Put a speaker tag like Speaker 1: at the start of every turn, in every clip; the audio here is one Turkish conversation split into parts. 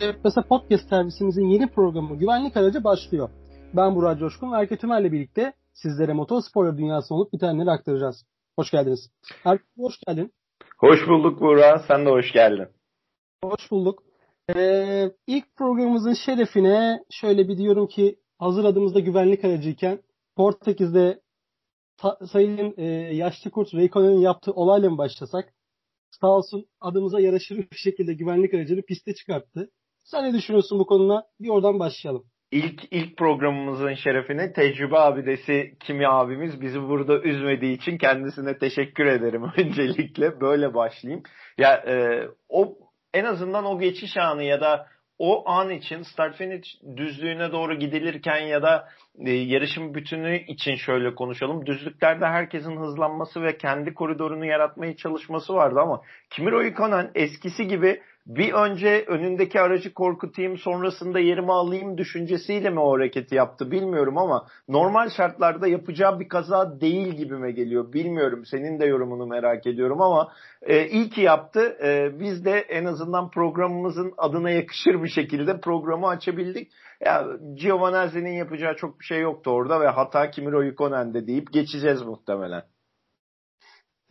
Speaker 1: Mesela Podcast servisimizin yeni programı Güvenlik Aracı başlıyor. Ben Burak Coşkun ve Erke Tümer'le birlikte sizlere motospor dünyasında olup bitenleri aktaracağız. Hoş geldiniz. Erke hoş geldin.
Speaker 2: Hoş bulduk Burak. Sen de hoş geldin.
Speaker 1: Hoş bulduk. Ee, ilk programımızın şerefine şöyle bir diyorum ki hazır adımızda güvenlik aracıyken Portekiz'de Sayın e, Yaşlı Kurt Reykjanes'in yaptığı olayla mı başlasak? Sağ olsun adımıza yaraşır bir şekilde güvenlik aracını piste çıkarttı. Sen ne düşünüyorsun bu konuda? Bir oradan başlayalım.
Speaker 2: İlk ilk programımızın şerefine tecrübe abidesi Kimi abimiz bizi burada üzmediği için kendisine teşekkür ederim öncelikle. Böyle başlayayım. Ya e, o en azından o geçiş anı ya da o an için start finish düzlüğüne doğru gidilirken ya da e, yarışın bütünü için şöyle konuşalım. Düzlüklerde herkesin hızlanması ve kendi koridorunu yaratmaya çalışması vardı ama Kimi Ikonen eskisi gibi bir önce önündeki aracı korkutayım sonrasında yerimi alayım düşüncesiyle mi o hareketi yaptı bilmiyorum ama normal şartlarda yapacağı bir kaza değil gibime geliyor. Bilmiyorum senin de yorumunu merak ediyorum ama e, iyi ki yaptı. E, biz de en azından programımızın adına yakışır bir şekilde programı açabildik. Ya Giovanazzi'nin yapacağı çok bir şey yoktu orada ve hata Kimi Räikkönen'de deyip geçeceğiz muhtemelen.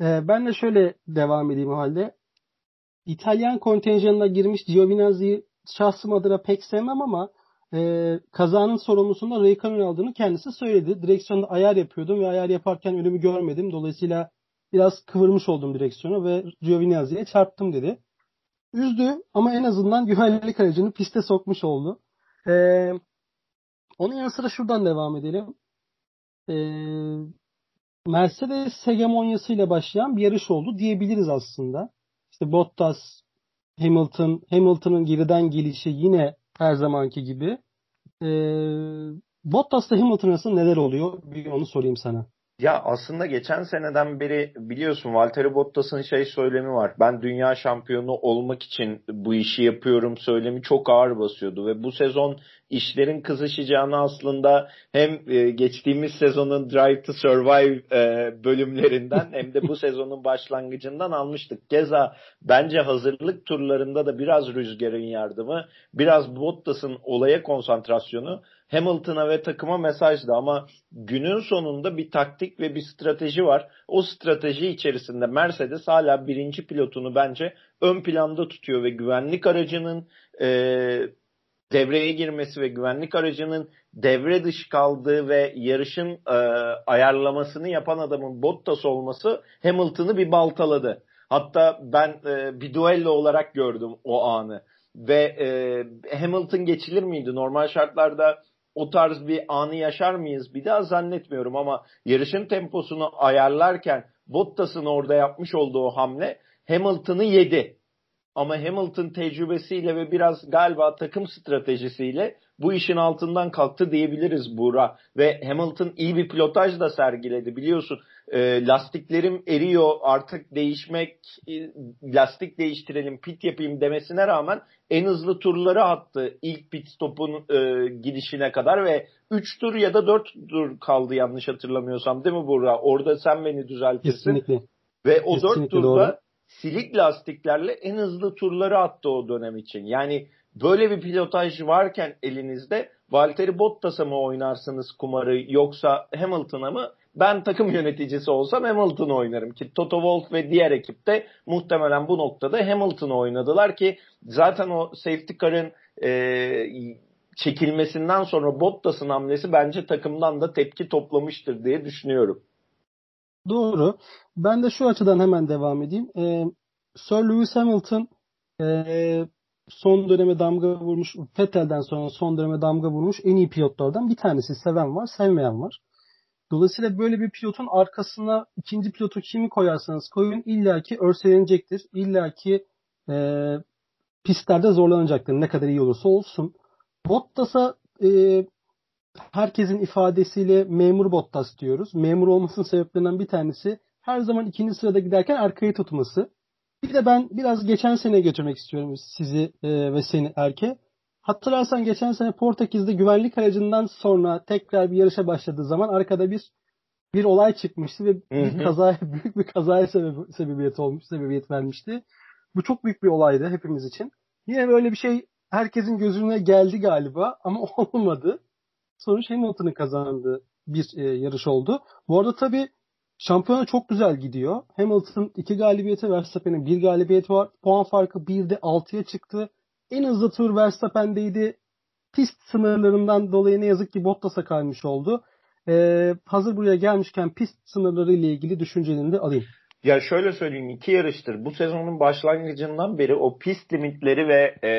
Speaker 1: Ee, ben de şöyle devam edeyim o halde. İtalyan kontenjanına girmiş Giovinazzi'yi şahsım adına pek sevmem ama e, kazanın sorumlusunda Raikkonen aldığını kendisi söyledi. Direksiyonda ayar yapıyordum ve ayar yaparken önümü görmedim. Dolayısıyla biraz kıvırmış oldum direksiyonu ve Giovinazzi'ye çarptım dedi. Üzdü ama en azından güvenlik aracını piste sokmuş oldu. Ee, onun yanı sıra şuradan devam edelim. Ee, Mercedes hegemonyasıyla başlayan bir yarış oldu diyebiliriz aslında. İşte Bottas, Hamilton, Hamilton'ın geriden gelişi yine her zamanki gibi. Ee, Bottas'la Hamilton arasında neler oluyor? Bir onu sorayım sana.
Speaker 2: Ya aslında geçen seneden beri biliyorsun Valtteri Bottas'ın şey söylemi var. Ben dünya şampiyonu olmak için bu işi yapıyorum söylemi çok ağır basıyordu ve bu sezon işlerin kızışacağını aslında hem e, geçtiğimiz sezonun Drive to Survive e, bölümlerinden hem de bu sezonun başlangıcından almıştık. Keza bence hazırlık turlarında da biraz rüzgarın yardımı, biraz Bottas'ın olaya konsantrasyonu Hamilton'a ve takıma mesajdı ama günün sonunda bir taktik ve bir strateji var. O strateji içerisinde Mercedes hala birinci pilotunu bence ön planda tutuyor ve güvenlik aracının e, devreye girmesi ve güvenlik aracının devre dışı kaldığı ve yarışın e, ayarlamasını yapan adamın Bottas olması Hamilton'ı bir baltaladı. Hatta ben e, bir duello olarak gördüm o anı. Ve e, Hamilton geçilir miydi? Normal şartlarda o tarz bir anı yaşar mıyız? Bir daha zannetmiyorum ama yarışın temposunu ayarlarken Bottas'ın orada yapmış olduğu hamle Hamilton'ı yedi. Ama Hamilton tecrübesiyle ve biraz galiba takım stratejisiyle bu işin altından kalktı diyebiliriz Buğra. Ve Hamilton iyi bir pilotaj da sergiledi biliyorsun. E, lastiklerim eriyor artık değişmek, e, lastik değiştirelim, pit yapayım demesine rağmen en hızlı turları attı ilk pit stopun e, gidişine kadar ve 3 tur ya da 4 tur kaldı yanlış hatırlamıyorsam değil mi Buğra? Orada sen beni düzeltirsin.
Speaker 1: Kesinlikle.
Speaker 2: Ve o Kesinlikle 4 turda doğru. silik lastiklerle en hızlı turları attı o dönem için. Yani böyle bir pilotaj varken elinizde Valtteri Bottas'a mı oynarsınız kumarı yoksa Hamilton'a mı? Ben takım yöneticisi olsam Hamilton'ı oynarım ki Toto Wolff ve diğer ekip de muhtemelen bu noktada Hamilton'ı oynadılar ki zaten o safety car'ın e, çekilmesinden sonra Bottas'ın hamlesi bence takımdan da tepki toplamıştır diye düşünüyorum.
Speaker 1: Doğru. Ben de şu açıdan hemen devam edeyim. Ee, Sir Lewis Hamilton e, son döneme damga vurmuş, Vettel'den sonra son döneme damga vurmuş en iyi pilotlardan bir tanesi. Seven var, sevmeyen var. Dolayısıyla böyle bir pilotun arkasına ikinci pilotu kimi koyarsanız koyun illaki örselenecektir. İllaki e, pistlerde zorlanacaktır ne kadar iyi olursa olsun. Bottas'a e, herkesin ifadesiyle memur Bottas diyoruz. Memur olmasının sebeplerinden bir tanesi her zaman ikinci sırada giderken arkayı tutması. Bir de ben biraz geçen sene götürmek istiyorum sizi e, ve seni Erke. Hatırlarsan geçen sene Portekiz'de güvenlik aracından sonra tekrar bir yarışa başladığı zaman arkada bir bir olay çıkmıştı ve bir kaza büyük bir kazaya sebebiyet olmuş, sebebiyet vermişti. Bu çok büyük bir olaydı hepimiz için. Yine böyle bir şey herkesin gözüne geldi galiba ama olmadı. Sonuç Hamilton'ın kazandığı bir e, yarış oldu. Bu arada tabii şampiyona çok güzel gidiyor. Hamilton iki galibiyeti, Verstappen'in bir galibiyeti var. Puan farkı 1'de 6'ya çıktı. En hızlı tur Verstappen'deydi. Pist sınırlarından dolayı ne yazık ki Bottas'a kaymış oldu. Ee, hazır buraya gelmişken pist sınırları ile ilgili düşüncelerini de alayım.
Speaker 2: Ya şöyle söyleyeyim iki yarıştır. Bu sezonun başlangıcından beri o pist limitleri ve e,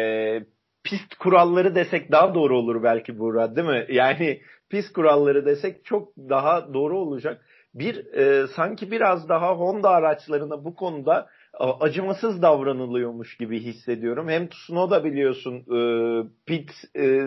Speaker 2: pist kuralları desek daha doğru olur belki Buğra değil mi? Yani pist kuralları desek çok daha doğru olacak. Bir e, sanki biraz daha Honda araçlarına bu konuda acımasız davranılıyormuş gibi hissediyorum. Hem Tsunoda biliyorsun e, pit e,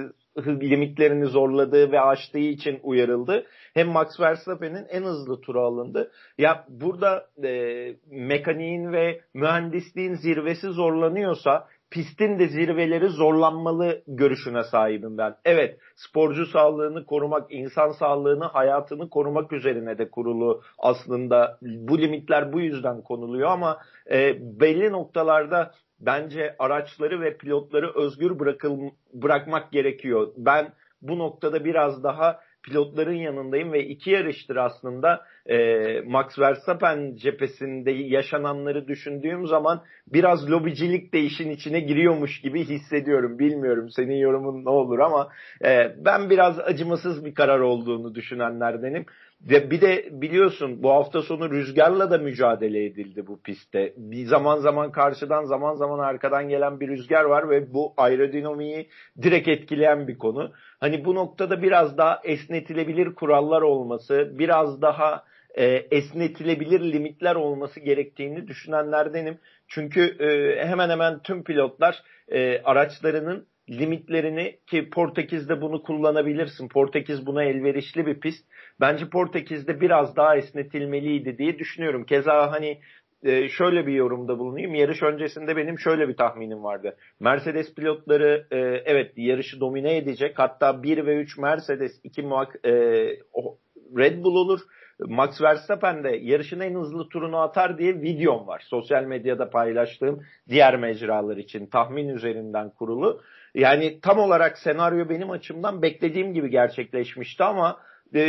Speaker 2: limitlerini zorladığı ve aştığı için uyarıldı. Hem Max Verstappen'in en hızlı turu alındı. Ya burada e, mekaniğin ve mühendisliğin zirvesi zorlanıyorsa pistin de zirveleri zorlanmalı görüşüne sahibim ben. Evet sporcu sağlığını korumak, insan sağlığını, hayatını korumak üzerine de kurulu aslında bu limitler bu yüzden konuluyor ama e, belli noktalarda bence araçları ve pilotları özgür bırakıl bırakmak gerekiyor. Ben bu noktada biraz daha pilotların yanındayım ve iki yarıştır aslında e, Max Verstappen cephesinde yaşananları düşündüğüm zaman biraz lobicilik de işin içine giriyormuş gibi hissediyorum. Bilmiyorum senin yorumun ne olur ama e, ben biraz acımasız bir karar olduğunu düşünenlerdenim. Ve bir de biliyorsun bu hafta sonu rüzgarla da mücadele edildi bu pistte. Bir zaman zaman karşıdan zaman zaman arkadan gelen bir rüzgar var ve bu aerodinamiği direkt etkileyen bir konu. Hani bu noktada biraz daha esnetilebilir kurallar olması, biraz daha e, esnetilebilir limitler olması gerektiğini düşünenlerdenim. Çünkü e, hemen hemen tüm pilotlar e, araçlarının limitlerini ki Portekiz'de bunu kullanabilirsin. Portekiz buna elverişli bir pist. Bence Portekiz'de biraz daha esnetilmeliydi diye düşünüyorum. Keza hani e, şöyle bir yorumda bulunayım. Yarış öncesinde benim şöyle bir tahminim vardı. Mercedes pilotları e, evet yarışı domine edecek. Hatta 1 ve 3 Mercedes, 2 e, Red Bull olur. Max Verstappen de yarışın en hızlı turunu atar diye videom var. Sosyal medyada paylaştığım diğer mecralar için tahmin üzerinden kurulu. Yani tam olarak senaryo benim açımdan beklediğim gibi gerçekleşmişti ama e,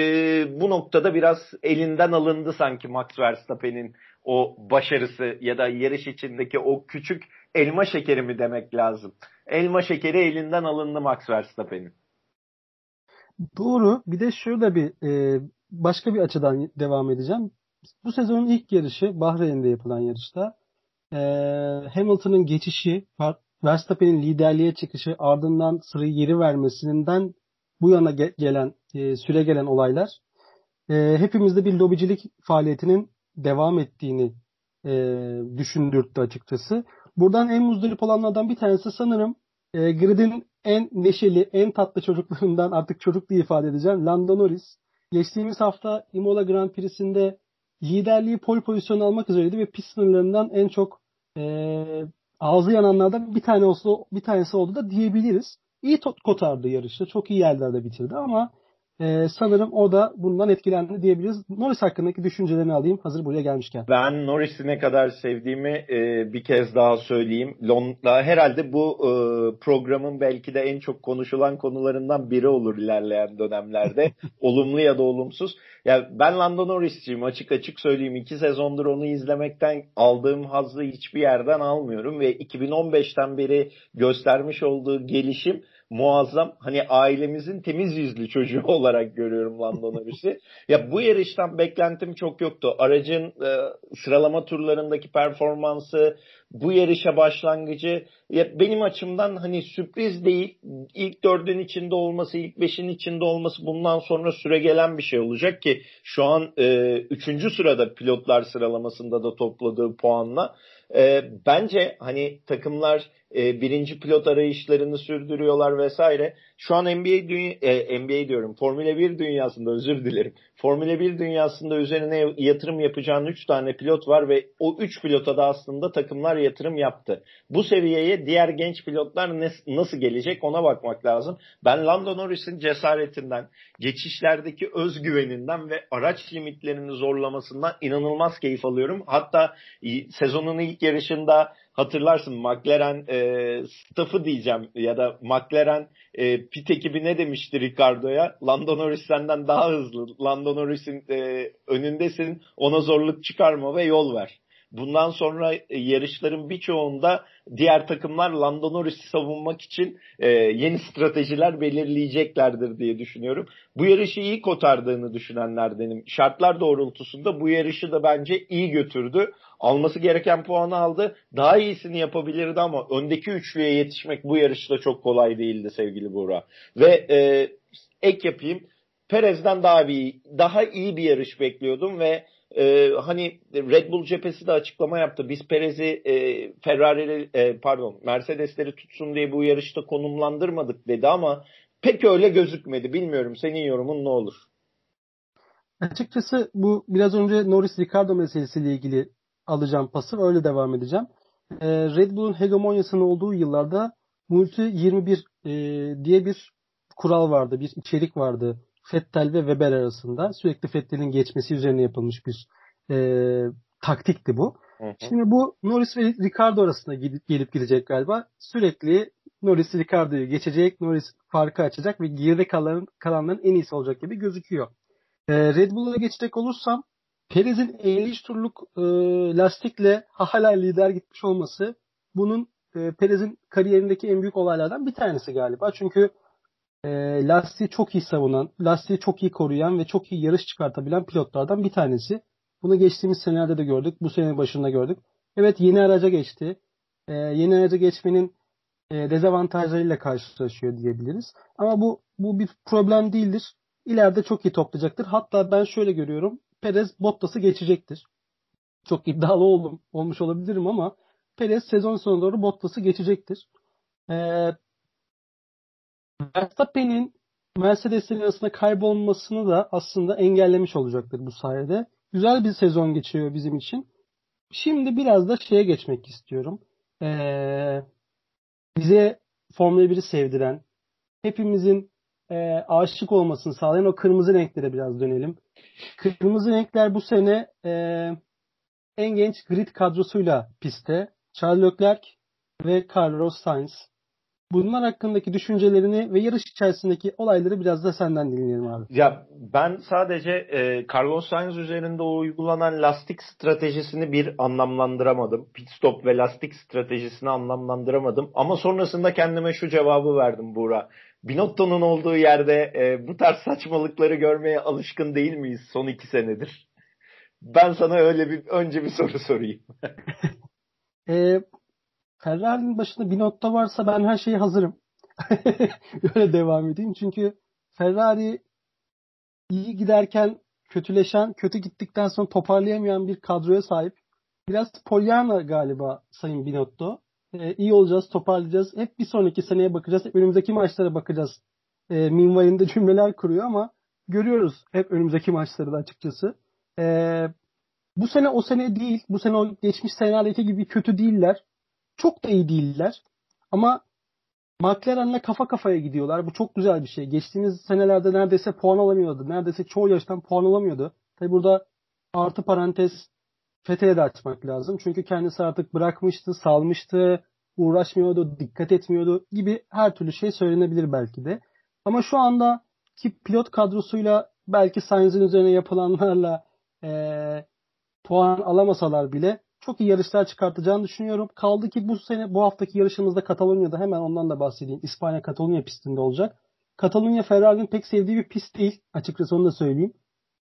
Speaker 2: bu noktada biraz elinden alındı sanki Max Verstappen'in o başarısı ya da yarış içindeki o küçük elma şekeri mi demek lazım? Elma şekeri elinden alındı Max Verstappen'in.
Speaker 1: Doğru. Bir de şöyle bir e, başka bir açıdan devam edeceğim. Bu sezonun ilk yarışı Bahreyn'de yapılan yarışta e, Hamilton'ın geçişi, Verstappen'in liderliğe çıkışı, ardından sırayı geri vermesinden bu yana ge- gelen e, süre gelen olaylar e, hepimizde bir lobicilik faaliyetinin devam ettiğini e, düşündürttü açıkçası. Buradan en muzdarip olanlardan bir tanesi sanırım e, gridin en neşeli, en tatlı çocuklarından artık çocuk diye ifade edeceğim. Lando Norris. Geçtiğimiz hafta Imola Grand Prix'sinde liderliği pol pozisyonu almak üzereydi ve pist sınırlarından en çok e, ağzı yananlardan bir tane olsa bir tanesi oldu da diyebiliriz. İyi kotardı yarışı. Çok iyi yerlerde bitirdi ama ee, sanırım o da bundan etkilendi diyebiliriz. Norris hakkındaki düşüncelerini alayım hazır buraya gelmişken.
Speaker 2: Ben Norris'i ne kadar sevdiğimi e, bir kez daha söyleyeyim. Londra herhalde bu e, programın belki de en çok konuşulan konularından biri olur ilerleyen dönemlerde. Olumlu ya da olumsuz. Ya ben Lando Norris'ciyim açık açık söyleyeyim. iki sezondur onu izlemekten aldığım hazzı hiçbir yerden almıyorum ve 2015'ten beri göstermiş olduğu gelişim muazzam. Hani ailemizin temiz yüzlü çocuğu olarak görüyorum Lando Norris'i. ya bu yarıştan beklentim çok yoktu. Aracın e, sıralama turlarındaki performansı, bu yarışa başlangıcı ya benim açımdan hani sürpriz değil. İlk dördün içinde olması, ilk beşin içinde olması bundan sonra süre gelen bir şey olacak ki şu an e, üçüncü sırada pilotlar sıralamasında da topladığı puanla. E, bence hani takımlar e, birinci pilot arayışlarını sürdürüyorlar vesaire. Şu an NBA dünya, e, NBA diyorum Formula 1 dünyasında özür dilerim. Formula 1 dünyasında üzerine yatırım yapacağın 3 tane pilot var ve o 3 pilota da aslında takımlar yatırım yaptı. Bu seviyeye diğer genç pilotlar ne, nasıl gelecek ona bakmak lazım. Ben Lando Norris'in cesaretinden, geçişlerdeki özgüveninden ve araç limitlerini zorlamasından inanılmaz keyif alıyorum. Hatta sezonun ilk yarışında hatırlarsın McLaren e, staffı diyeceğim ya da McLaren e, pit ekibi ne demişti Ricardo'ya? Lando Norris senden daha hızlı. Lando Norris'in e, önündesin ona zorluk çıkarma ve yol ver bundan sonra e, yarışların birçoğunda diğer takımlar Lando Norris'i savunmak için e, yeni stratejiler belirleyeceklerdir diye düşünüyorum. Bu yarışı iyi kotardığını düşünenlerdenim. Şartlar doğrultusunda bu yarışı da bence iyi götürdü. Alması gereken puanı aldı. Daha iyisini yapabilirdi ama öndeki üçlüye yetişmek bu yarışta çok kolay değildi sevgili Buğra. Ve e, ek yapayım. Perez'den daha iyi, daha iyi bir yarış bekliyordum ve e, hani Red Bull cephesi de açıklama yaptı. Biz Perez'i e, Ferrari e, pardon Mercedesleri tutsun diye bu yarışta konumlandırmadık dedi ama pek öyle gözükmedi. Bilmiyorum senin yorumun ne olur?
Speaker 1: Açıkçası bu biraz önce Norris Ricardo meselesiyle ilgili alacağım pası öyle devam edeceğim. E, Red Bull'un hegemonyasının olduğu yıllarda Multi 21 e, diye bir kural vardı, bir içerik vardı Fettel ve Weber arasında sürekli Fettel'in geçmesi üzerine yapılmış bir e, taktikti bu. Hı hı. Şimdi bu Norris ve Ricardo arasında gidip, gelip gidecek galiba. Sürekli Norris Ricardo'yu geçecek, Norris farkı açacak ve geride kalan, kalanların en iyisi olacak gibi gözüküyor. E, Red Bull'a geçecek olursam Perez'in 53 turluk e, lastikle hala lider gitmiş olması bunun e, Perez'in kariyerindeki en büyük olaylardan bir tanesi galiba. Çünkü e, lastiği çok iyi savunan, lastiği çok iyi koruyan ve çok iyi yarış çıkartabilen pilotlardan bir tanesi. Bunu geçtiğimiz senelerde de gördük. Bu sene başında gördük. Evet yeni araca geçti. E, yeni araca geçmenin e, dezavantajlarıyla karşılaşıyor diyebiliriz. Ama bu bu bir problem değildir. İleride çok iyi toplayacaktır. Hatta ben şöyle görüyorum. Perez Bottas'ı geçecektir. Çok iddialı oldum, olmuş olabilirim ama Perez sezon sonuna doğru Bottas'ı geçecektir. Ee, Verstappen'in Mercedes'in arasında kaybolmasını da aslında engellemiş olacaktır bu sayede. Güzel bir sezon geçiyor bizim için. Şimdi biraz da şeye geçmek istiyorum. Ee, bize Formula 1'i sevdiren, hepimizin e, aşık olmasını sağlayan o kırmızı renklere biraz dönelim. Kırmızı renkler bu sene e, en genç grid kadrosuyla pistte. Charles Leclerc ve Carlos Sainz. Bunlar hakkındaki düşüncelerini ve yarış içerisindeki olayları biraz da senden dinleyelim abi.
Speaker 2: Ya ben sadece e, Carlos Sainz üzerinde uygulanan lastik stratejisini bir anlamlandıramadım. Pit stop ve lastik stratejisini anlamlandıramadım. Ama sonrasında kendime şu cevabı verdim Buğra. Binotto'nun olduğu yerde e, bu tarz saçmalıkları görmeye alışkın değil miyiz son iki senedir? Ben sana öyle bir önce bir soru sorayım.
Speaker 1: e, Ferrari'nin başında bir notta varsa ben her şeyi hazırım. Öyle devam edeyim. Çünkü Ferrari iyi giderken kötüleşen, kötü gittikten sonra toparlayamayan bir kadroya sahip. Biraz Pollyanna galiba Sayın Binotto. Ee, iyi olacağız, toparlayacağız. Hep bir sonraki seneye bakacağız. Hep önümüzdeki maçlara bakacağız. Ee, minvalinde cümleler kuruyor ama görüyoruz hep önümüzdeki maçları da açıkçası. Ee, bu sene o sene değil. Bu sene o geçmiş senelerdeki gibi kötü değiller. Çok da iyi değiller. Ama McLaren'le kafa kafaya gidiyorlar. Bu çok güzel bir şey. Geçtiğimiz senelerde neredeyse puan alamıyordu. Neredeyse çoğu yarıştan puan alamıyordu. Tabi burada artı parantez Fethel'e de açmak lazım. Çünkü kendisi artık bırakmıştı, salmıştı, uğraşmıyordu, dikkat etmiyordu gibi her türlü şey söylenebilir belki de. Ama şu anda ki pilot kadrosuyla belki Sainz'in üzerine yapılanlarla e, puan alamasalar bile çok iyi yarışlar çıkartacağını düşünüyorum. Kaldı ki bu sene bu haftaki yarışımızda Katalonya'da hemen ondan da bahsedeyim. İspanya Katalunya pistinde olacak. Katalunya Ferrari'nin pek sevdiği bir pist değil. Açıkçası onu da söyleyeyim.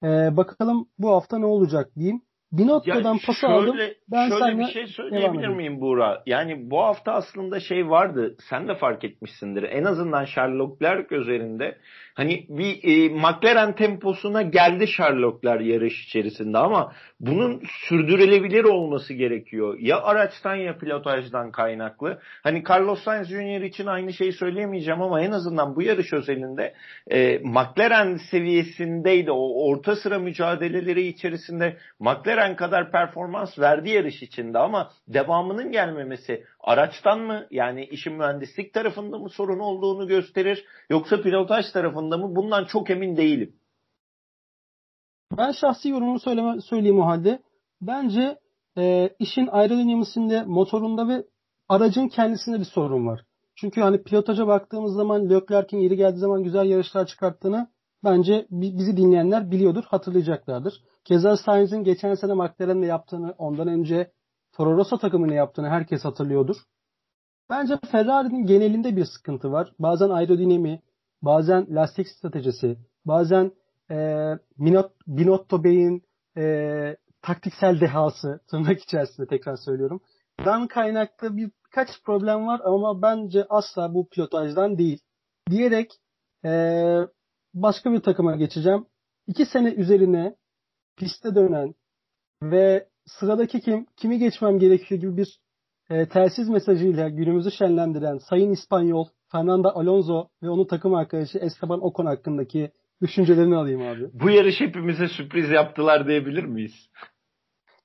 Speaker 1: Ee, bakalım bu hafta ne olacak diyeyim. Binotto'dan pası şöyle, aldım.
Speaker 2: Ben şöyle bir şey söyleyebilir miyim Buğra? Yani bu hafta aslında şey vardı. Sen de fark etmişsindir. En azından Sherlock Leclerc üzerinde hani bir e, McLaren temposuna geldi Sherlockler yarış içerisinde ama bunun sürdürülebilir olması gerekiyor. Ya araçtan ya pilotajdan kaynaklı. Hani Carlos Sainz Jr. için aynı şeyi söyleyemeyeceğim ama en azından bu yarış özelinde e, McLaren seviyesindeydi. O orta sıra mücadeleleri içerisinde McLaren kadar performans verdi yarış içinde ama devamının gelmemesi araçtan mı yani işin mühendislik tarafında mı sorun olduğunu gösterir yoksa pilotaj tarafında mı bundan çok emin değilim.
Speaker 1: Ben şahsi yorumumu söyleme, söyleyeyim o halde. Bence e, işin aerodinamisinde, motorunda ve aracın kendisinde bir sorun var. Çünkü hani pilotaja baktığımız zaman Leclerc'in yeri geldiği zaman güzel yarışlar çıkarttığını bence bizi dinleyenler biliyordur, hatırlayacaklardır. Keza Sainz'in geçen sene McLaren'le yaptığını, ondan önce Toro Rosso takımını yaptığını herkes hatırlıyordur. Bence Ferrari'nin genelinde bir sıkıntı var. Bazen aerodinami, bazen lastik stratejisi, bazen e, Binotto Bey'in e, taktiksel dehası tırnak içerisinde tekrar söylüyorum. Dan kaynaklı bir birkaç problem var ama bence asla bu pilotajdan değil. Diyerek e, başka bir takıma geçeceğim. İki sene üzerine piste dönen ve sıradaki kim, kimi geçmem gerekiyor gibi bir e, telsiz mesajıyla günümüzü şenlendiren Sayın İspanyol Fernando Alonso ve onun takım arkadaşı Esteban Ocon hakkındaki düşüncelerini alayım abi.
Speaker 2: Bu yarış hepimize sürpriz yaptılar diyebilir miyiz?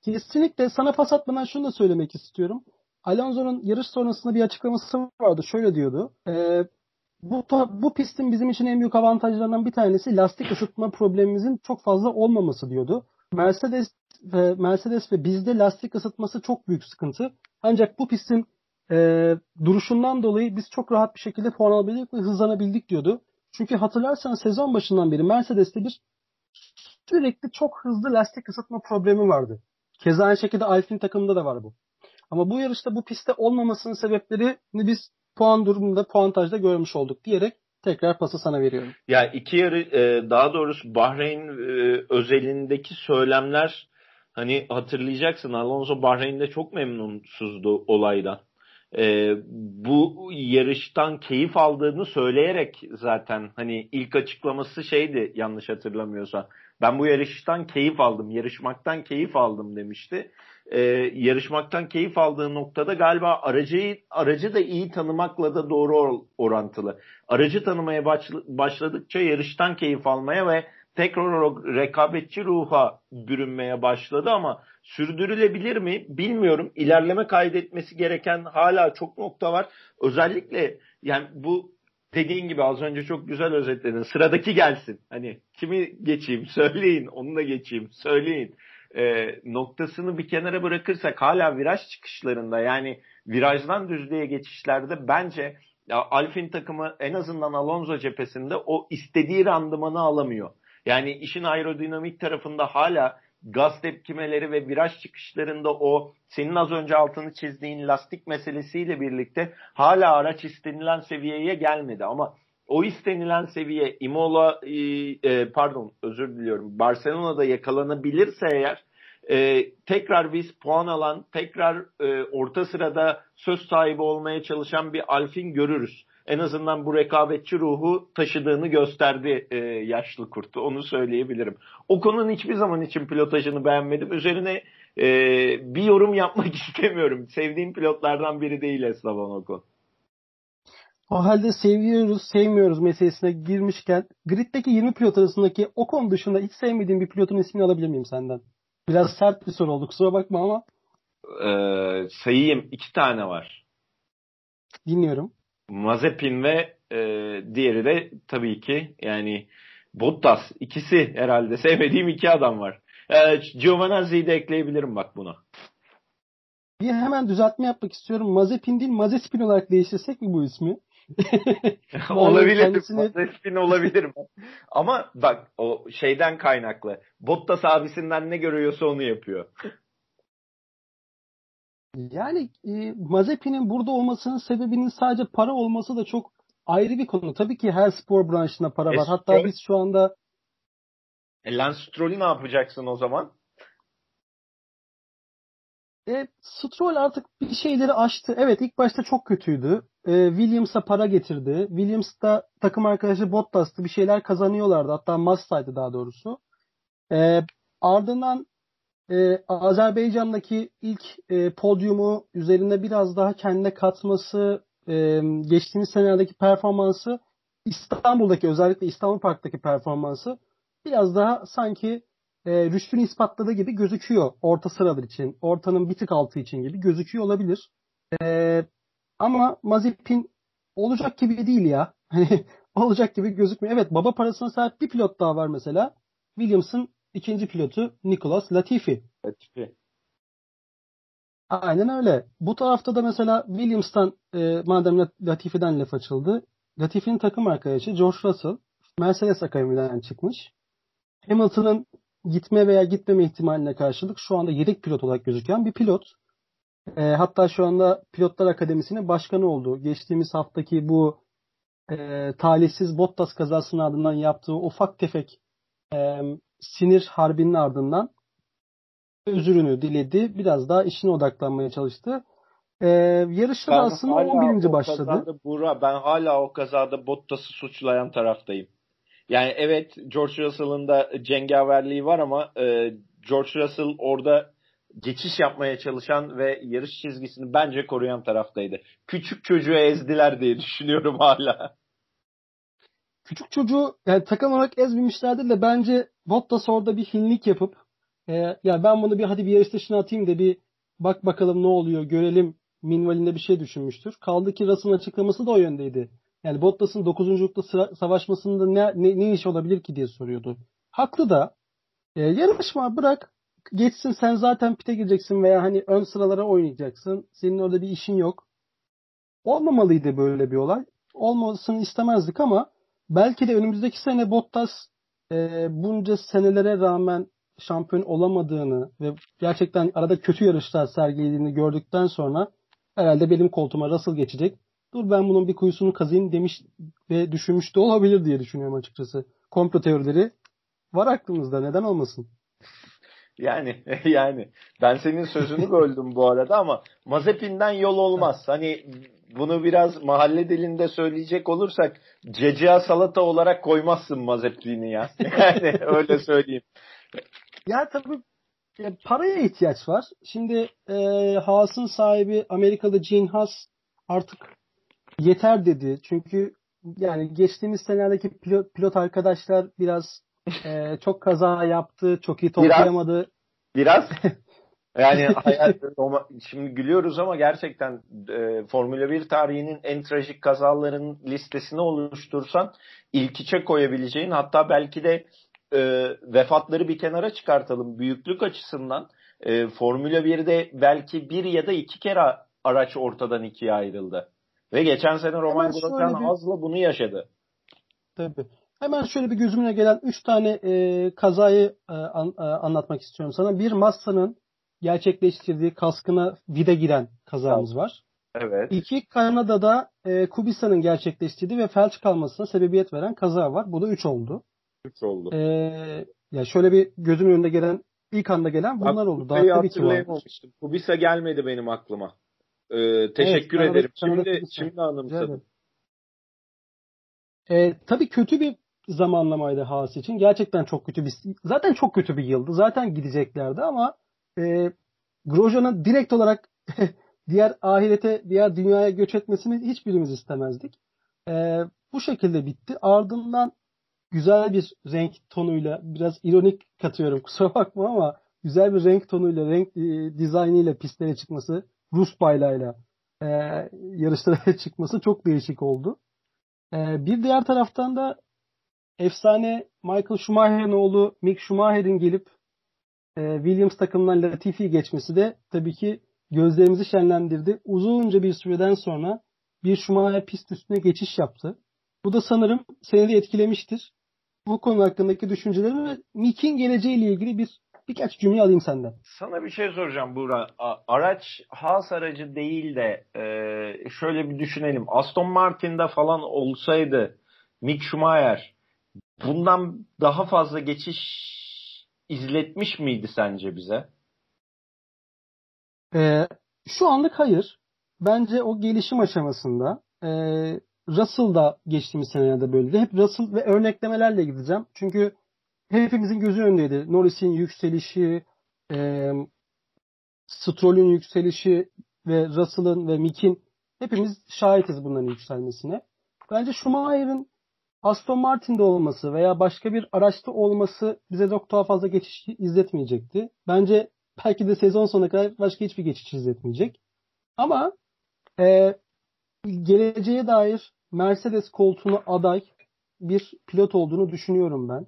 Speaker 1: Kesinlikle sana pas atmadan şunu da söylemek istiyorum. Alonso'nun yarış sonrasında bir açıklaması vardı. Şöyle diyordu. E, bu, bu pistin bizim için en büyük avantajlarından bir tanesi lastik ısıtma problemimizin çok fazla olmaması diyordu. Mercedes ve Mercedes ve bizde lastik ısıtması çok büyük sıkıntı. Ancak bu pistin e, duruşundan dolayı biz çok rahat bir şekilde puan alabildik ve hızlanabildik diyordu. Çünkü hatırlarsan sezon başından beri Mercedes'te bir sürekli çok hızlı lastik ısıtma problemi vardı. Keza aynı şekilde Alpine takımında da var bu. Ama bu yarışta bu pistte olmamasının sebeplerini biz puan durumunda puantajda görmüş olduk diyerek tekrar pası sana veriyorum.
Speaker 2: Ya iki yarı e, daha doğrusu Bahreyn e, özelindeki söylemler hani hatırlayacaksın Alonso Bahreyn'de çok memnunsuzdu olaydan. E, bu yarıştan keyif aldığını söyleyerek zaten hani ilk açıklaması şeydi yanlış hatırlamıyorsa. Ben bu yarıştan keyif aldım, yarışmaktan keyif aldım demişti e, yarışmaktan keyif aldığı noktada galiba aracı aracı da iyi tanımakla da doğru orantılı. Aracı tanımaya başladıkça yarıştan keyif almaya ve tekrar o rekabetçi ruha bürünmeye başladı ama sürdürülebilir mi bilmiyorum. İlerleme kaydetmesi gereken hala çok nokta var. Özellikle yani bu dediğin gibi az önce çok güzel özetledin. Sıradaki gelsin. Hani kimi geçeyim söyleyin, onu da geçeyim söyleyin e, noktasını bir kenara bırakırsak hala viraj çıkışlarında yani virajdan düzlüğe geçişlerde bence ya Alfin takımı en azından Alonso cephesinde o istediği randımanı alamıyor. Yani işin aerodinamik tarafında hala gaz tepkimeleri ve viraj çıkışlarında o senin az önce altını çizdiğin lastik meselesiyle birlikte hala araç istenilen seviyeye gelmedi ama o istenilen seviye Imola e, e, pardon özür diliyorum Barcelona'da yakalanabilirse eğer e, tekrar biz puan alan tekrar e, orta sırada söz sahibi olmaya çalışan bir Alfin görürüz. En azından bu rekabetçi ruhu taşıdığını gösterdi e, yaşlı kurtu. Onu söyleyebilirim. O konunun hiçbir zaman için pilotajını beğenmedim. Üzerine e, bir yorum yapmak istemiyorum. Sevdiğim pilotlardan biri değil Esteban Ocon.
Speaker 1: O halde seviyoruz, sevmiyoruz meselesine girmişken griddeki 20 pilot arasındaki o konu dışında hiç sevmediğim bir pilotun ismini alabilir miyim senden? Biraz sert bir soru oldu kusura bakma ama.
Speaker 2: Ee, sayayım. iki tane var.
Speaker 1: Dinliyorum.
Speaker 2: Mazepin ve e, diğeri de tabii ki yani Bottas. ikisi herhalde. Sevmediğim iki adam var. Ee, Giovanazzi'yi de ekleyebilirim bak buna.
Speaker 1: Bir hemen düzeltme yapmak istiyorum. Mazepin değil Mazepin olarak değiştirsek mi bu ismi?
Speaker 2: olabilir. Kendisini... Mazepin olabilir. Ama bak o şeyden kaynaklı. Bottas abisinden ne görüyorsa onu yapıyor.
Speaker 1: Yani e, Mazepin'in burada olmasının sebebinin sadece para olması da çok ayrı bir konu. Tabii ki her spor branşında para e, var. Hatta biz şu anda
Speaker 2: e, Lance Stroll'ü ne yapacaksın o zaman?
Speaker 1: E, Stroll artık bir şeyleri aştı. Evet ilk başta çok kötüydü. E, Williams'a para getirdi. Williams da takım arkadaşı Bottas'tı. Bir şeyler kazanıyorlardı. Hatta Massa'ydı daha doğrusu. E, ardından e, Azerbaycan'daki ilk e, podyumu üzerinde biraz daha kendine katması, e, geçtiğimiz senelerdeki performansı, İstanbul'daki özellikle İstanbul Park'taki performansı biraz daha sanki e, rüştünü ispatladığı gibi gözüküyor orta sıralar için. Ortanın bir tık altı için gibi gözüküyor olabilir. E, ama Mazepin olacak gibi değil ya. Hani olacak gibi gözükmüyor. Evet baba parasına sahip bir pilot daha var mesela. Williams'ın ikinci pilotu Nicholas Latifi.
Speaker 2: Latifi.
Speaker 1: Aynen öyle. Bu tarafta da mesela Williams'tan e, madem Latifi'den laf açıldı. Latifi'nin takım arkadaşı George Russell Mercedes akademiden çıkmış. Hamilton'ın gitme veya gitmeme ihtimaline karşılık şu anda yedek pilot olarak gözüken bir pilot. E, hatta şu anda Pilotlar Akademisi'nin başkanı oldu. Geçtiğimiz haftaki bu e, talihsiz Bottas kazasının ardından yaptığı ufak tefek e, sinir harbinin ardından özürünü diledi. Biraz daha işine odaklanmaya çalıştı. Ee, yarışta da aslında 11. başladı. Kazada,
Speaker 2: Buğra, ben hala o kazada Bottas'ı suçlayan taraftayım. Yani evet George Russell'ın da cengaverliği var ama e, George Russell orada geçiş yapmaya çalışan ve yarış çizgisini bence koruyan taraftaydı. Küçük çocuğu ezdiler diye düşünüyorum hala.
Speaker 1: Küçük çocuğu yani takım olarak ezmemişlerdir de bence Bottas orada bir hinlik yapıp e, ya ben bunu bir hadi bir yarış dışına atayım da bir bak bakalım ne oluyor görelim minvalinde bir şey düşünmüştür. Kaldı ki Russell'ın açıklaması da o yöndeydi. Yani Bottas'ın 9. lukta savaşmasında ne, ne, ne iş olabilir ki diye soruyordu. Haklı da. E, yarışma bırak geçsin sen zaten pite gireceksin veya hani ön sıralara oynayacaksın. Senin orada bir işin yok. Olmamalıydı böyle bir olay. Olmasını istemezdik ama belki de önümüzdeki sene Bottas e, bunca senelere rağmen şampiyon olamadığını ve gerçekten arada kötü yarışlar sergilediğini gördükten sonra herhalde benim koltuğuma Russell geçecek. Dur ben bunun bir kuyusunu kazayım demiş ve düşünmüş de olabilir diye düşünüyorum açıkçası. Komplo teorileri var aklımızda. Neden olmasın?
Speaker 2: Yani yani ben senin sözünü böldüm bu arada ama Mazepin'den yol olmaz. Hani bunu biraz mahalle dilinde söyleyecek olursak cecia salata olarak koymazsın Mazepin'i ya. Yani öyle söyleyeyim.
Speaker 1: Ya tabii e, paraya ihtiyaç var. Şimdi e, Haas'ın sahibi Amerikalı Gene Haas artık yeter dedi. Çünkü yani geçtiğimiz senelerdeki pilot, pilot arkadaşlar biraz e, çok kaza yaptı, çok iyi toplayamadı.
Speaker 2: Biraz, biraz yani hayal, şimdi gülüyoruz ama gerçekten e, Formula 1 tarihinin en trajik kazaların listesini oluştursan ilk içe koyabileceğin hatta belki de e, vefatları bir kenara çıkartalım. Büyüklük açısından e, Formula 1'de belki bir ya da iki kere araç ortadan ikiye ayrıldı. Ve geçen sene Roman Grosjean bir... Az'la bunu yaşadı.
Speaker 1: Tabii. Hemen şöyle bir gözümüne gelen üç tane e, kazayı e, an, e, anlatmak istiyorum sana. Bir Massa'nın gerçekleştirdiği kaskına vida giren kazamız var.
Speaker 2: Evet.
Speaker 1: İki Kanada'da e, Kubica'nın gerçekleştirdiği ve felç kalmasına sebebiyet veren kaza var. Bu da üç oldu.
Speaker 2: 3 oldu.
Speaker 1: Ee, ya şöyle bir gözüm önünde gelen ilk anda gelen bunlar Bak, oldu. Daha tabii ki var.
Speaker 2: Kubisa gelmedi benim aklıma. Ee, teşekkür evet, ederim. Şimdi şimdi anımsadım.
Speaker 1: Ee, tabii kötü bir zamanlamaydı Haas için. Gerçekten çok kötü bir zaten çok kötü bir yıldı. Zaten gideceklerdi ama e, Grosjean'ın direkt olarak diğer ahirete, diğer dünyaya göç etmesini hiçbirimiz istemezdik. E, bu şekilde bitti. Ardından güzel bir renk tonuyla biraz ironik katıyorum kusura bakma ama güzel bir renk tonuyla renk e, dizaynıyla pistlere çıkması Rus bayrağıyla e, yarışlara çıkması çok değişik oldu. E, bir diğer taraftan da efsane Michael Schumacher'in oğlu Mick Schumacher'in gelip e, Williams takımından Latifi geçmesi de tabii ki gözlerimizi şenlendirdi. Uzunca bir süreden sonra bir Schumacher pist üstüne geçiş yaptı. Bu da sanırım seni de etkilemiştir bu konu hakkındaki düşüncelerimi ve Mick'in geleceğiyle ilgili bir birkaç cümle alayım senden.
Speaker 2: Sana bir şey soracağım Buğra. Araç Haas aracı değil de e, şöyle bir düşünelim. Aston Martin'de falan olsaydı Mick Schumacher bundan daha fazla geçiş izletmiş miydi sence bize?
Speaker 1: Ee, şu anlık hayır. Bence o gelişim aşamasında e, Russell da geçtiğimiz senelerde böyleydi. Hep Russell ve örneklemelerle gideceğim. Çünkü hepimizin gözü önündeydi. Norris'in yükselişi, e, Stroll'ün yükselişi ve Russell'ın ve Mick'in hepimiz şahitiz bunların yükselmesine. Bence Schumacher'ın Aston Martin'de olması veya başka bir araçta olması bize çok daha fazla geçiş izletmeyecekti. Bence belki de sezon sonuna kadar başka hiçbir geçiş izletmeyecek. Ama e, geleceğe dair Mercedes koltuğuna aday bir pilot olduğunu düşünüyorum ben.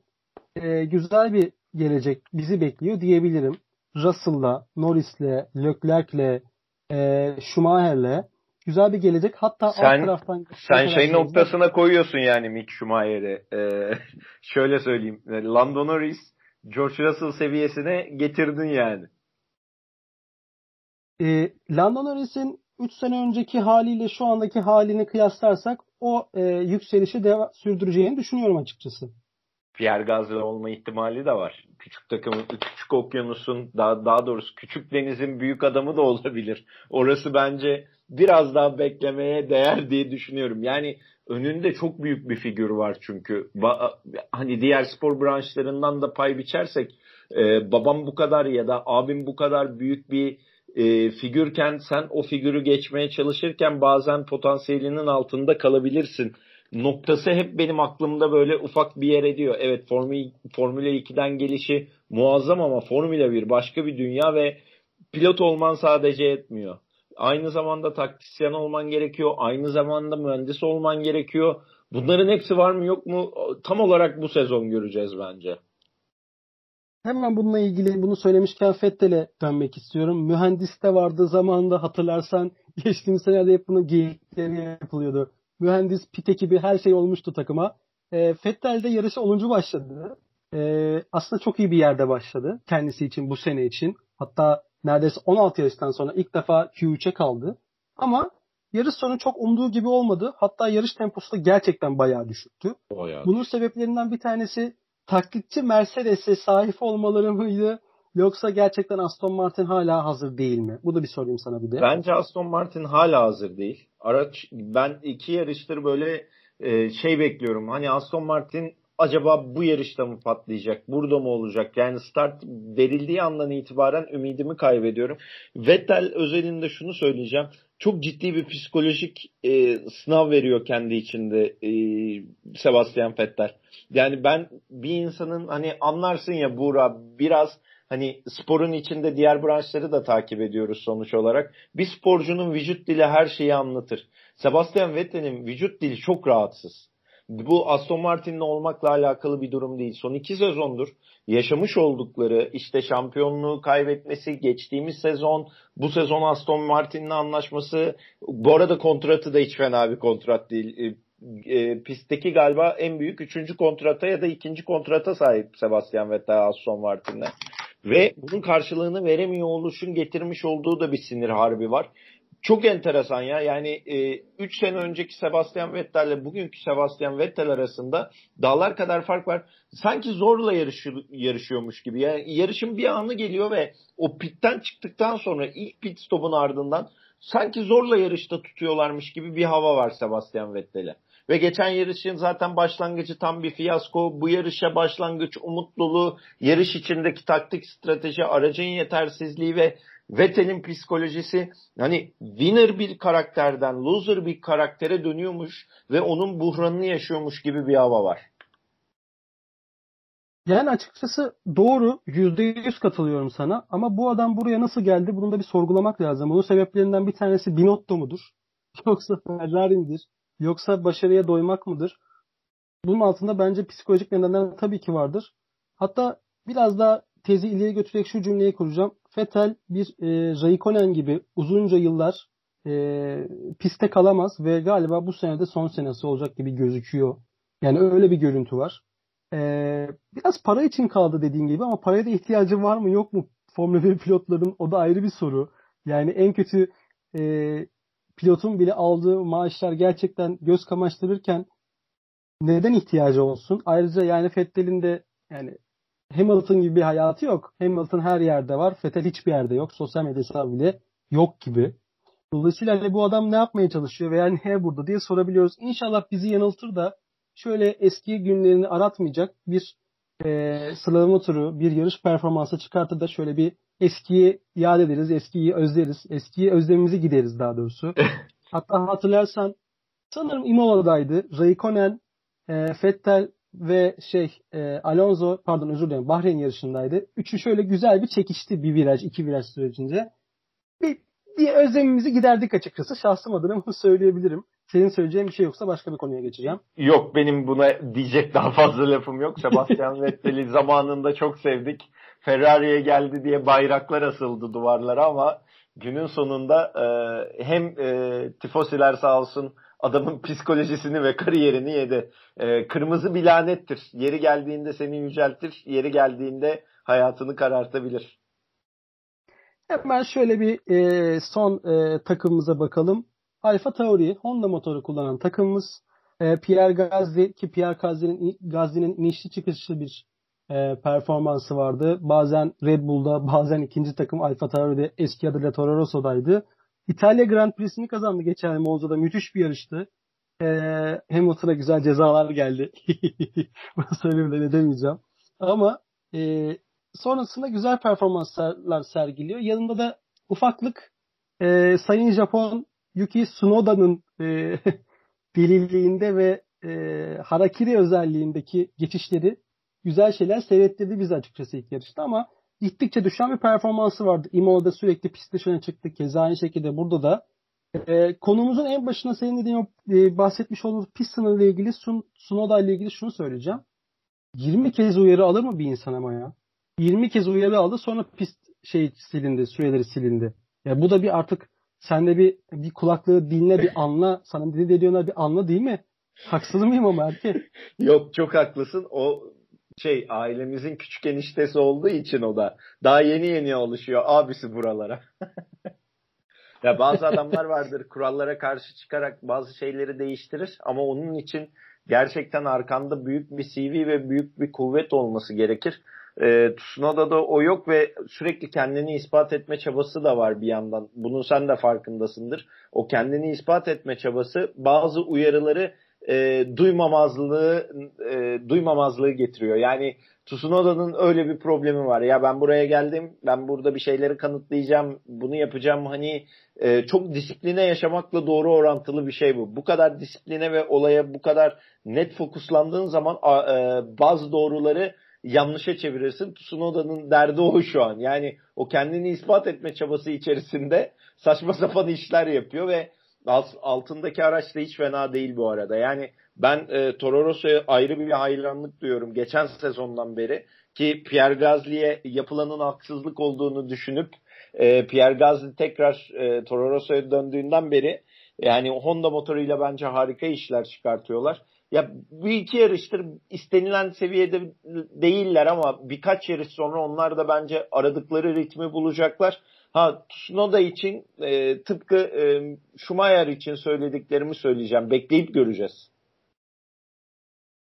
Speaker 1: Ee, güzel bir gelecek bizi bekliyor diyebilirim. Russell'la, Norris'le, Leclerc'le, e, Schumacher'le güzel bir gelecek. Hatta
Speaker 2: sen,
Speaker 1: alt taraftan
Speaker 2: sen şey noktasına koyuyorsun yani Mick Schumacher'i. Ee, şöyle söyleyeyim. Lando Norris George Russell seviyesine getirdin yani.
Speaker 1: E, Lando Norris'in 3 sene önceki haliyle şu andaki halini kıyaslarsak o e, yükselişi de sürdüreceğini düşünüyorum açıkçası.
Speaker 2: Pierre Gasly olma ihtimali de var. Küçük takımın, küçük okyanusun, daha, daha doğrusu küçük denizin büyük adamı da olabilir. Orası bence biraz daha beklemeye değer diye düşünüyorum. Yani önünde çok büyük bir figür var çünkü. Ba- hani diğer spor branşlarından da pay biçersek e, babam bu kadar ya da abim bu kadar büyük bir e, figürken sen o figürü geçmeye çalışırken bazen potansiyelinin altında kalabilirsin noktası hep benim aklımda böyle ufak bir yer ediyor. Evet Formül, Formula 2'den gelişi muazzam ama Formula 1 başka bir dünya ve pilot olman sadece etmiyor. Aynı zamanda taktisyen olman gerekiyor. Aynı zamanda mühendis olman gerekiyor. Bunların hepsi var mı yok mu? Tam olarak bu sezon göreceğiz bence.
Speaker 1: Hemen bununla ilgili bunu söylemişken Fettel'e dönmek istiyorum. Mühendis de vardı zamanında hatırlarsan geçtiğimiz senelerde hep bunun geyikleri yapılıyordu mühendis, pit ekibi her şey olmuştu takıma. E, Fettel de yarışı 10. başladı. E, aslında çok iyi bir yerde başladı kendisi için bu sene için. Hatta neredeyse 16 yarıştan sonra ilk defa Q3'e kaldı. Ama yarış sonu çok umduğu gibi olmadı. Hatta yarış temposu da gerçekten bayağı düşüktü. Bayağı. Bunun sebeplerinden bir tanesi taklitçi Mercedes'e sahip olmaları mıydı? Yoksa gerçekten Aston Martin hala hazır değil mi? Bu da bir sorayım sana bir de.
Speaker 2: Bence Aston Martin hala hazır değil. Araç ben iki yarıştır böyle e, şey bekliyorum. Hani Aston Martin acaba bu yarışta mı patlayacak? Burada mı olacak? Yani start verildiği andan itibaren ümidimi kaybediyorum. Vettel özelinde şunu söyleyeceğim. Çok ciddi bir psikolojik e, sınav veriyor kendi içinde e, Sebastian Vettel. Yani ben bir insanın hani anlarsın ya Buğra biraz hani sporun içinde diğer branşları da takip ediyoruz sonuç olarak. Bir sporcunun vücut dili her şeyi anlatır. Sebastian Vettel'in vücut dili çok rahatsız. Bu Aston Martin'le olmakla alakalı bir durum değil. Son iki sezondur yaşamış oldukları işte şampiyonluğu kaybetmesi, geçtiğimiz sezon, bu sezon Aston Martin'le anlaşması, bu arada kontratı da hiç fena bir kontrat değil. E, e, pistteki galiba en büyük üçüncü kontrata ya da ikinci kontrata sahip Sebastian Vettel Aston Martin'le. Ve bunun karşılığını veremiyor oluşun getirmiş olduğu da bir sinir harbi var. Çok enteresan ya. Yani 3 e, sene önceki Sebastian Vettel ile bugünkü Sebastian Vettel arasında dağlar kadar fark var. Sanki zorla yarışı, yarışıyormuş gibi. Yani yarışın bir anı geliyor ve o pitten çıktıktan sonra ilk pit stopun ardından sanki zorla yarışta tutuyorlarmış gibi bir hava var Sebastian Vettel'e. Ve geçen yarışın zaten başlangıcı tam bir fiyasko. Bu yarışa başlangıç umut. Yarış içindeki taktik strateji, aracın yetersizliği ve Vettel'in psikolojisi hani winner bir karakterden loser bir karaktere dönüyormuş ve onun buhranını yaşıyormuş gibi bir hava var.
Speaker 1: Yani açıkçası doğru. %100 katılıyorum sana. Ama bu adam buraya nasıl geldi? Bunu da bir sorgulamak lazım. Bunun sebeplerinden bir tanesi Binotto mudur? Yoksa Ferrari midir? Yoksa başarıya doymak mıdır? Bunun altında bence psikolojik nedenler tabii ki vardır. Hatta biraz daha tezi ileri götürerek şu cümleyi kuracağım. Fetel bir e, Raikkonen gibi uzunca yıllar e, piste kalamaz ve galiba bu senede son senesi olacak gibi gözüküyor. Yani öyle bir görüntü var. E, biraz para için kaldı dediğin gibi ama paraya da ihtiyacı var mı yok mu? Formula 1 pilotların o da ayrı bir soru. Yani en kötü e, pilotun bile aldığı maaşlar gerçekten göz kamaştırırken neden ihtiyacı olsun? Ayrıca yani Fettel'in de yani Hamilton gibi bir hayatı yok. Hamilton her yerde var. Fettel hiçbir yerde yok. Sosyal medyası bile yok gibi. Dolayısıyla hani bu adam ne yapmaya çalışıyor veya niye burada diye sorabiliyoruz. İnşallah bizi yanıltır da şöyle eski günlerini aratmayacak bir e, sıralama turu, bir yarış performansı çıkartır da şöyle bir eskiyi yad ederiz, eskiyi özleriz, eskiyi özlemimizi gideriz daha doğrusu. Hatta hatırlarsan sanırım Imola'daydı. Raikkonen, e, Fettel ve şey e, Alonso pardon özür dilerim Bahreyn yarışındaydı. Üçü şöyle güzel bir çekişti bir viraj, iki viraj sürecince. Bir, bir özlemimizi giderdik açıkçası. Şahsım adına bunu söyleyebilirim. Senin söyleyeceğin bir şey yoksa başka bir konuya geçeceğim.
Speaker 2: Yok benim buna diyecek daha fazla lafım yok. Sebastian Vettel'i zamanında çok sevdik. Ferrari'ye geldi diye bayraklar asıldı duvarlara ama günün sonunda e, hem e, tifosiler sağ olsun adamın psikolojisini ve kariyerini yedi. E, kırmızı bir lanettir. Yeri geldiğinde seni yüceltir, yeri geldiğinde hayatını karartabilir.
Speaker 1: Hemen şöyle bir e, son e, takımımıza bakalım. Alfa Tauri, Honda motoru kullanan takımımız. E, Pierre Gasly ki Pierre Gasly'nin Gasly'nin inişli çıkışlı bir e, performansı vardı. Bazen Red Bull'da, bazen ikinci takım Alfa Tauri'de, eski adıyla Toro Rosso'daydı. İtalya Grand Prix'sini kazandı geçen Monza'da. Müthiş bir yarıştı. E, Hamilton'a güzel cezalar geldi. Bunu söylemeden edemeyeceğim. Ama e, sonrasında güzel performanslar sergiliyor. Yanında da ufaklık e, Sayın Japon Yuki Tsunoda'nın e, delilliğinde ve e, harakiri özelliğindeki geçişleri güzel şeyler seyrettirdi bizi açıkçası ilk yarışta ama gittikçe düşen bir performansı vardı. Imola'da sürekli pist dışına çıktı. Keza aynı şekilde burada da. E, konumuzun en başına senin dediğin e, bahsetmiş olduğumuz pist sınırı ile ilgili Sun, Sunoda ile ilgili şunu söyleyeceğim. 20 kez uyarı alır mı bir insan ama ya? 20 kez uyarı aldı sonra pist şey silindi, süreleri silindi. Ya bu da bir artık sende bir bir kulaklığı dinle bir anla. Sana dedi de diyorlar bir anla değil mi? Haksız mıyım ama erkek?
Speaker 2: Yok çok haklısın. O şey ailemizin küçük eniştesi olduğu için o da daha yeni yeni alışıyor abisi buralara. ya bazı adamlar vardır kurallara karşı çıkarak bazı şeyleri değiştirir ama onun için gerçekten arkanda büyük bir CV ve büyük bir kuvvet olması gerekir. E, Tsunoda'da o yok ve sürekli kendini ispat etme çabası da var bir yandan. Bunun sen de farkındasındır. O kendini ispat etme çabası bazı uyarıları e, duymamazlığı e, duymamazlığı getiriyor. Yani Tsunoda'nın öyle bir problemi var. Ya ben buraya geldim, ben burada bir şeyleri kanıtlayacağım, bunu yapacağım. Hani e, çok disipline yaşamakla doğru orantılı bir şey bu. Bu kadar disipline ve olaya bu kadar net fokuslandığın zaman a, e, bazı doğruları yanlışa çevirirsin. Tsunoda'nın derdi o şu an. Yani o kendini ispat etme çabası içerisinde saçma sapan işler yapıyor ve altındaki araç da hiç fena değil bu arada. Yani ben e, Toro Rosso'ya ayrı bir hayranlık duyuyorum geçen sezondan beri ki Pierre Gasly'e yapılanın haksızlık olduğunu düşünüp e, Pierre Gasly tekrar e, Toro Rosso'ya döndüğünden beri yani Honda motoruyla bence harika işler çıkartıyorlar. Ya bu iki yarıştır istenilen seviyede değiller ama birkaç yarış sonra onlar da bence aradıkları ritmi bulacaklar. Ha Tsunoda için e, tıpkı e, Schumacher için söylediklerimi söyleyeceğim. Bekleyip göreceğiz.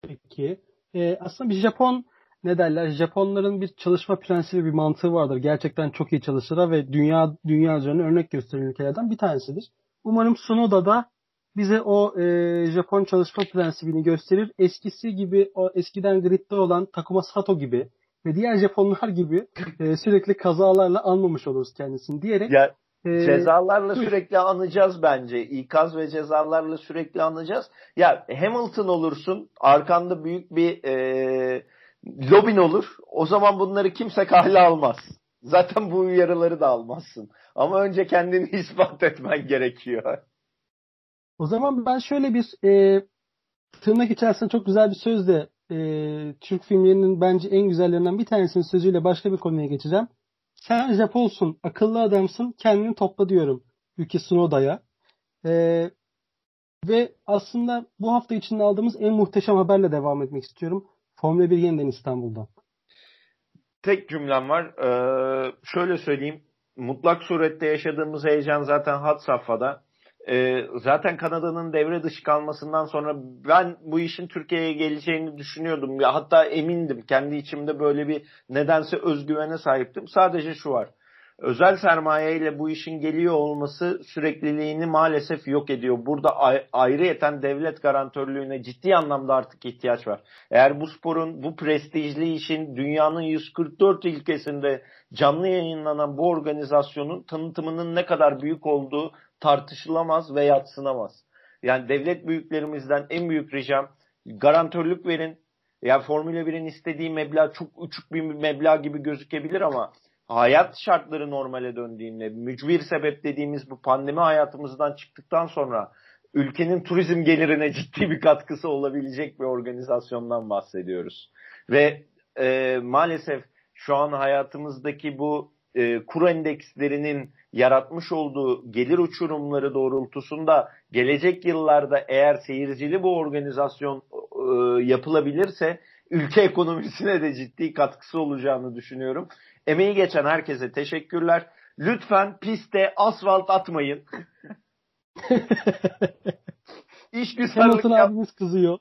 Speaker 1: Peki. E, aslında bir Japon ne derler? Japonların bir çalışma prensibi, bir mantığı vardır. Gerçekten çok iyi çalışırlar ve dünya dünya üzerine örnek gösteren ülkelerden bir tanesidir. Umarım Tsunoda da bize o e, Japon çalışma prensibini gösterir. Eskisi gibi o eskiden gridde olan Takuma Sato gibi ve diğer Japonlar gibi e, sürekli kazalarla anmamış oluruz kendisini diyerek
Speaker 2: ya, e, cezalarla sürekli anacağız bence. İkaz ve cezalarla sürekli anacağız. Ya Hamilton olursun, arkanda büyük bir e, lobin olur. O zaman bunları kimse kale almaz. Zaten bu uyarıları da almazsın. Ama önce kendini ispat etmen gerekiyor.
Speaker 1: O zaman ben şöyle bir e, tırnak içerisinde çok güzel bir sözle e, Türk filmlerinin bence en güzellerinden bir tanesinin sözüyle başka bir konuya geçeceğim. Sen Japonsun, akıllı adamsın, kendini topla diyorum Yuki Tsunoda'ya. E, ve aslında bu hafta içinde aldığımız en muhteşem haberle devam etmek istiyorum. Formula 1 yeniden İstanbul'da.
Speaker 2: Tek cümlem var. Ee, şöyle söyleyeyim. Mutlak surette yaşadığımız heyecan zaten had safhada. E, zaten Kanada'nın devre dışı kalmasından sonra ben bu işin Türkiye'ye geleceğini düşünüyordum. Ya hatta emindim. Kendi içimde böyle bir nedense özgüvene sahiptim. Sadece şu var. Özel sermaye ile bu işin geliyor olması sürekliliğini maalesef yok ediyor. Burada ayrı yeten devlet garantörlüğüne ciddi anlamda artık ihtiyaç var. Eğer bu sporun, bu prestijli işin dünyanın 144 ülkesinde canlı yayınlanan bu organizasyonun tanıtımının ne kadar büyük olduğu tartışılamaz ve yatsınamaz. Yani devlet büyüklerimizden en büyük ricam garantörlük verin. Yani Formula 1'in istediği meblağ çok uçuk bir meblağ gibi gözükebilir ama hayat şartları normale döndüğünde mücbir sebep dediğimiz bu pandemi hayatımızdan çıktıktan sonra ülkenin turizm gelirine ciddi bir katkısı olabilecek bir organizasyondan bahsediyoruz. Ve e, maalesef şu an hayatımızdaki bu e, kur endekslerinin yaratmış olduğu gelir uçurumları doğrultusunda gelecek yıllarda eğer seyircili bu organizasyon e, yapılabilirse ülke ekonomisine de ciddi katkısı olacağını düşünüyorum. Emeği geçen herkese teşekkürler. Lütfen piste asfalt atmayın.
Speaker 1: İş güzellik Hamilton yap- abimiz kızıyor.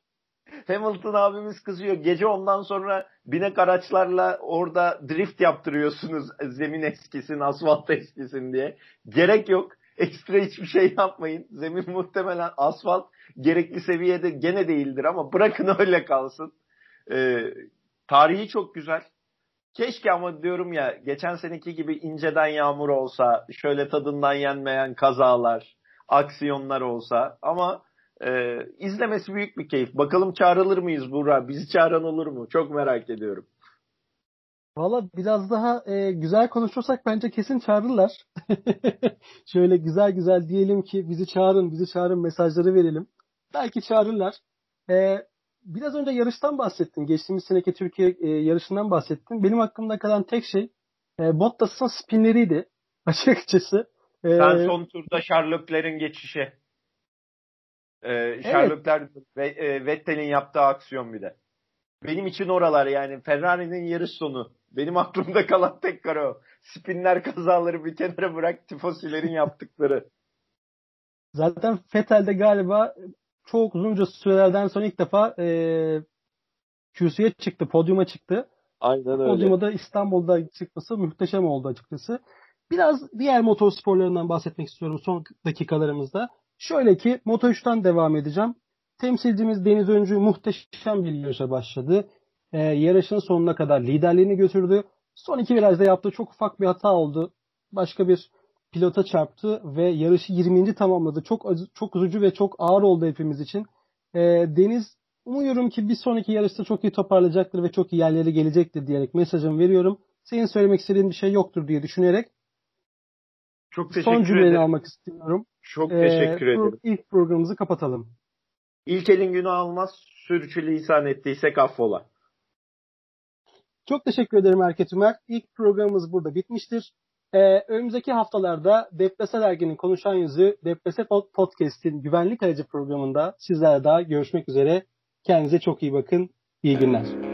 Speaker 2: Hamilton abimiz kızıyor. Gece ondan sonra binek araçlarla orada drift yaptırıyorsunuz. Zemin eskisin, asfalt eskisin diye. Gerek yok. Ekstra hiçbir şey yapmayın. Zemin muhtemelen asfalt gerekli seviyede gene değildir ama bırakın öyle kalsın. Ee, tarihi çok güzel. Keşke ama diyorum ya geçen seneki gibi inceden yağmur olsa, şöyle tadından yenmeyen kazalar, aksiyonlar olsa ama e, izlemesi büyük bir keyif. Bakalım çağrılır mıyız Burak? Bizi çağıran olur mu? Çok merak ediyorum.
Speaker 1: Valla biraz daha e, güzel konuşursak bence kesin çağırırlar. Şöyle güzel güzel diyelim ki bizi çağırın, bizi çağırın mesajları verelim. Belki çağırırlar. E, biraz önce yarıştan bahsettin. Geçtiğimiz seneki Türkiye e, yarışından bahsettin. Benim aklımda kalan tek şey e, Bottas'ın spinleriydi açıkçası.
Speaker 2: E, Sen son turda Sherlock'lerin geçişi. E, Sherlock'ler evet. ve e, Vettel'in yaptığı aksiyon bir de. Benim için oralar yani Ferrari'nin yarış sonu. Benim aklımda kalan tek kare o. Spinler kazaları bir kenara bırak tifosilerin yaptıkları.
Speaker 1: Zaten Vettel'de galiba çok uzunca sürelerden sonra ilk defa e, kürsüye çıktı, podyuma çıktı.
Speaker 2: Aynen öyle.
Speaker 1: Podyuma da İstanbul'da çıkması muhteşem oldu açıkçası. Biraz diğer motor sporlarından bahsetmek istiyorum son dakikalarımızda. Şöyle ki Moto3'ten devam edeceğim. Temsilcimiz Deniz Öncü muhteşem bir yarışa başladı. Ee, yarışın sonuna kadar liderliğini götürdü. Son iki virajda yaptığı çok ufak bir hata oldu. Başka bir pilota çarptı ve yarışı 20. tamamladı. Çok çok üzücü ve çok ağır oldu hepimiz için. Ee, Deniz umuyorum ki bir sonraki yarışta çok iyi toparlayacaktır ve çok iyi yerlere gelecektir diyerek mesajımı veriyorum. Senin söylemek istediğin bir şey yoktur diye düşünerek
Speaker 2: çok teşekkür son
Speaker 1: cümleni ederim. almak istiyorum.
Speaker 2: Çok teşekkür ee, ederim.
Speaker 1: İlk programımızı kapatalım.
Speaker 2: İlk elin günü almaz. Sürçülisan ettiysek affola.
Speaker 1: Çok teşekkür ederim Erket Ümer. İlk programımız burada bitmiştir. Ee, önümüzdeki haftalarda Deprese Dergi'nin konuşan yüzü Deprese Podcast'in güvenlik aracı programında sizlerle daha görüşmek üzere. Kendinize çok iyi bakın. İyi günler.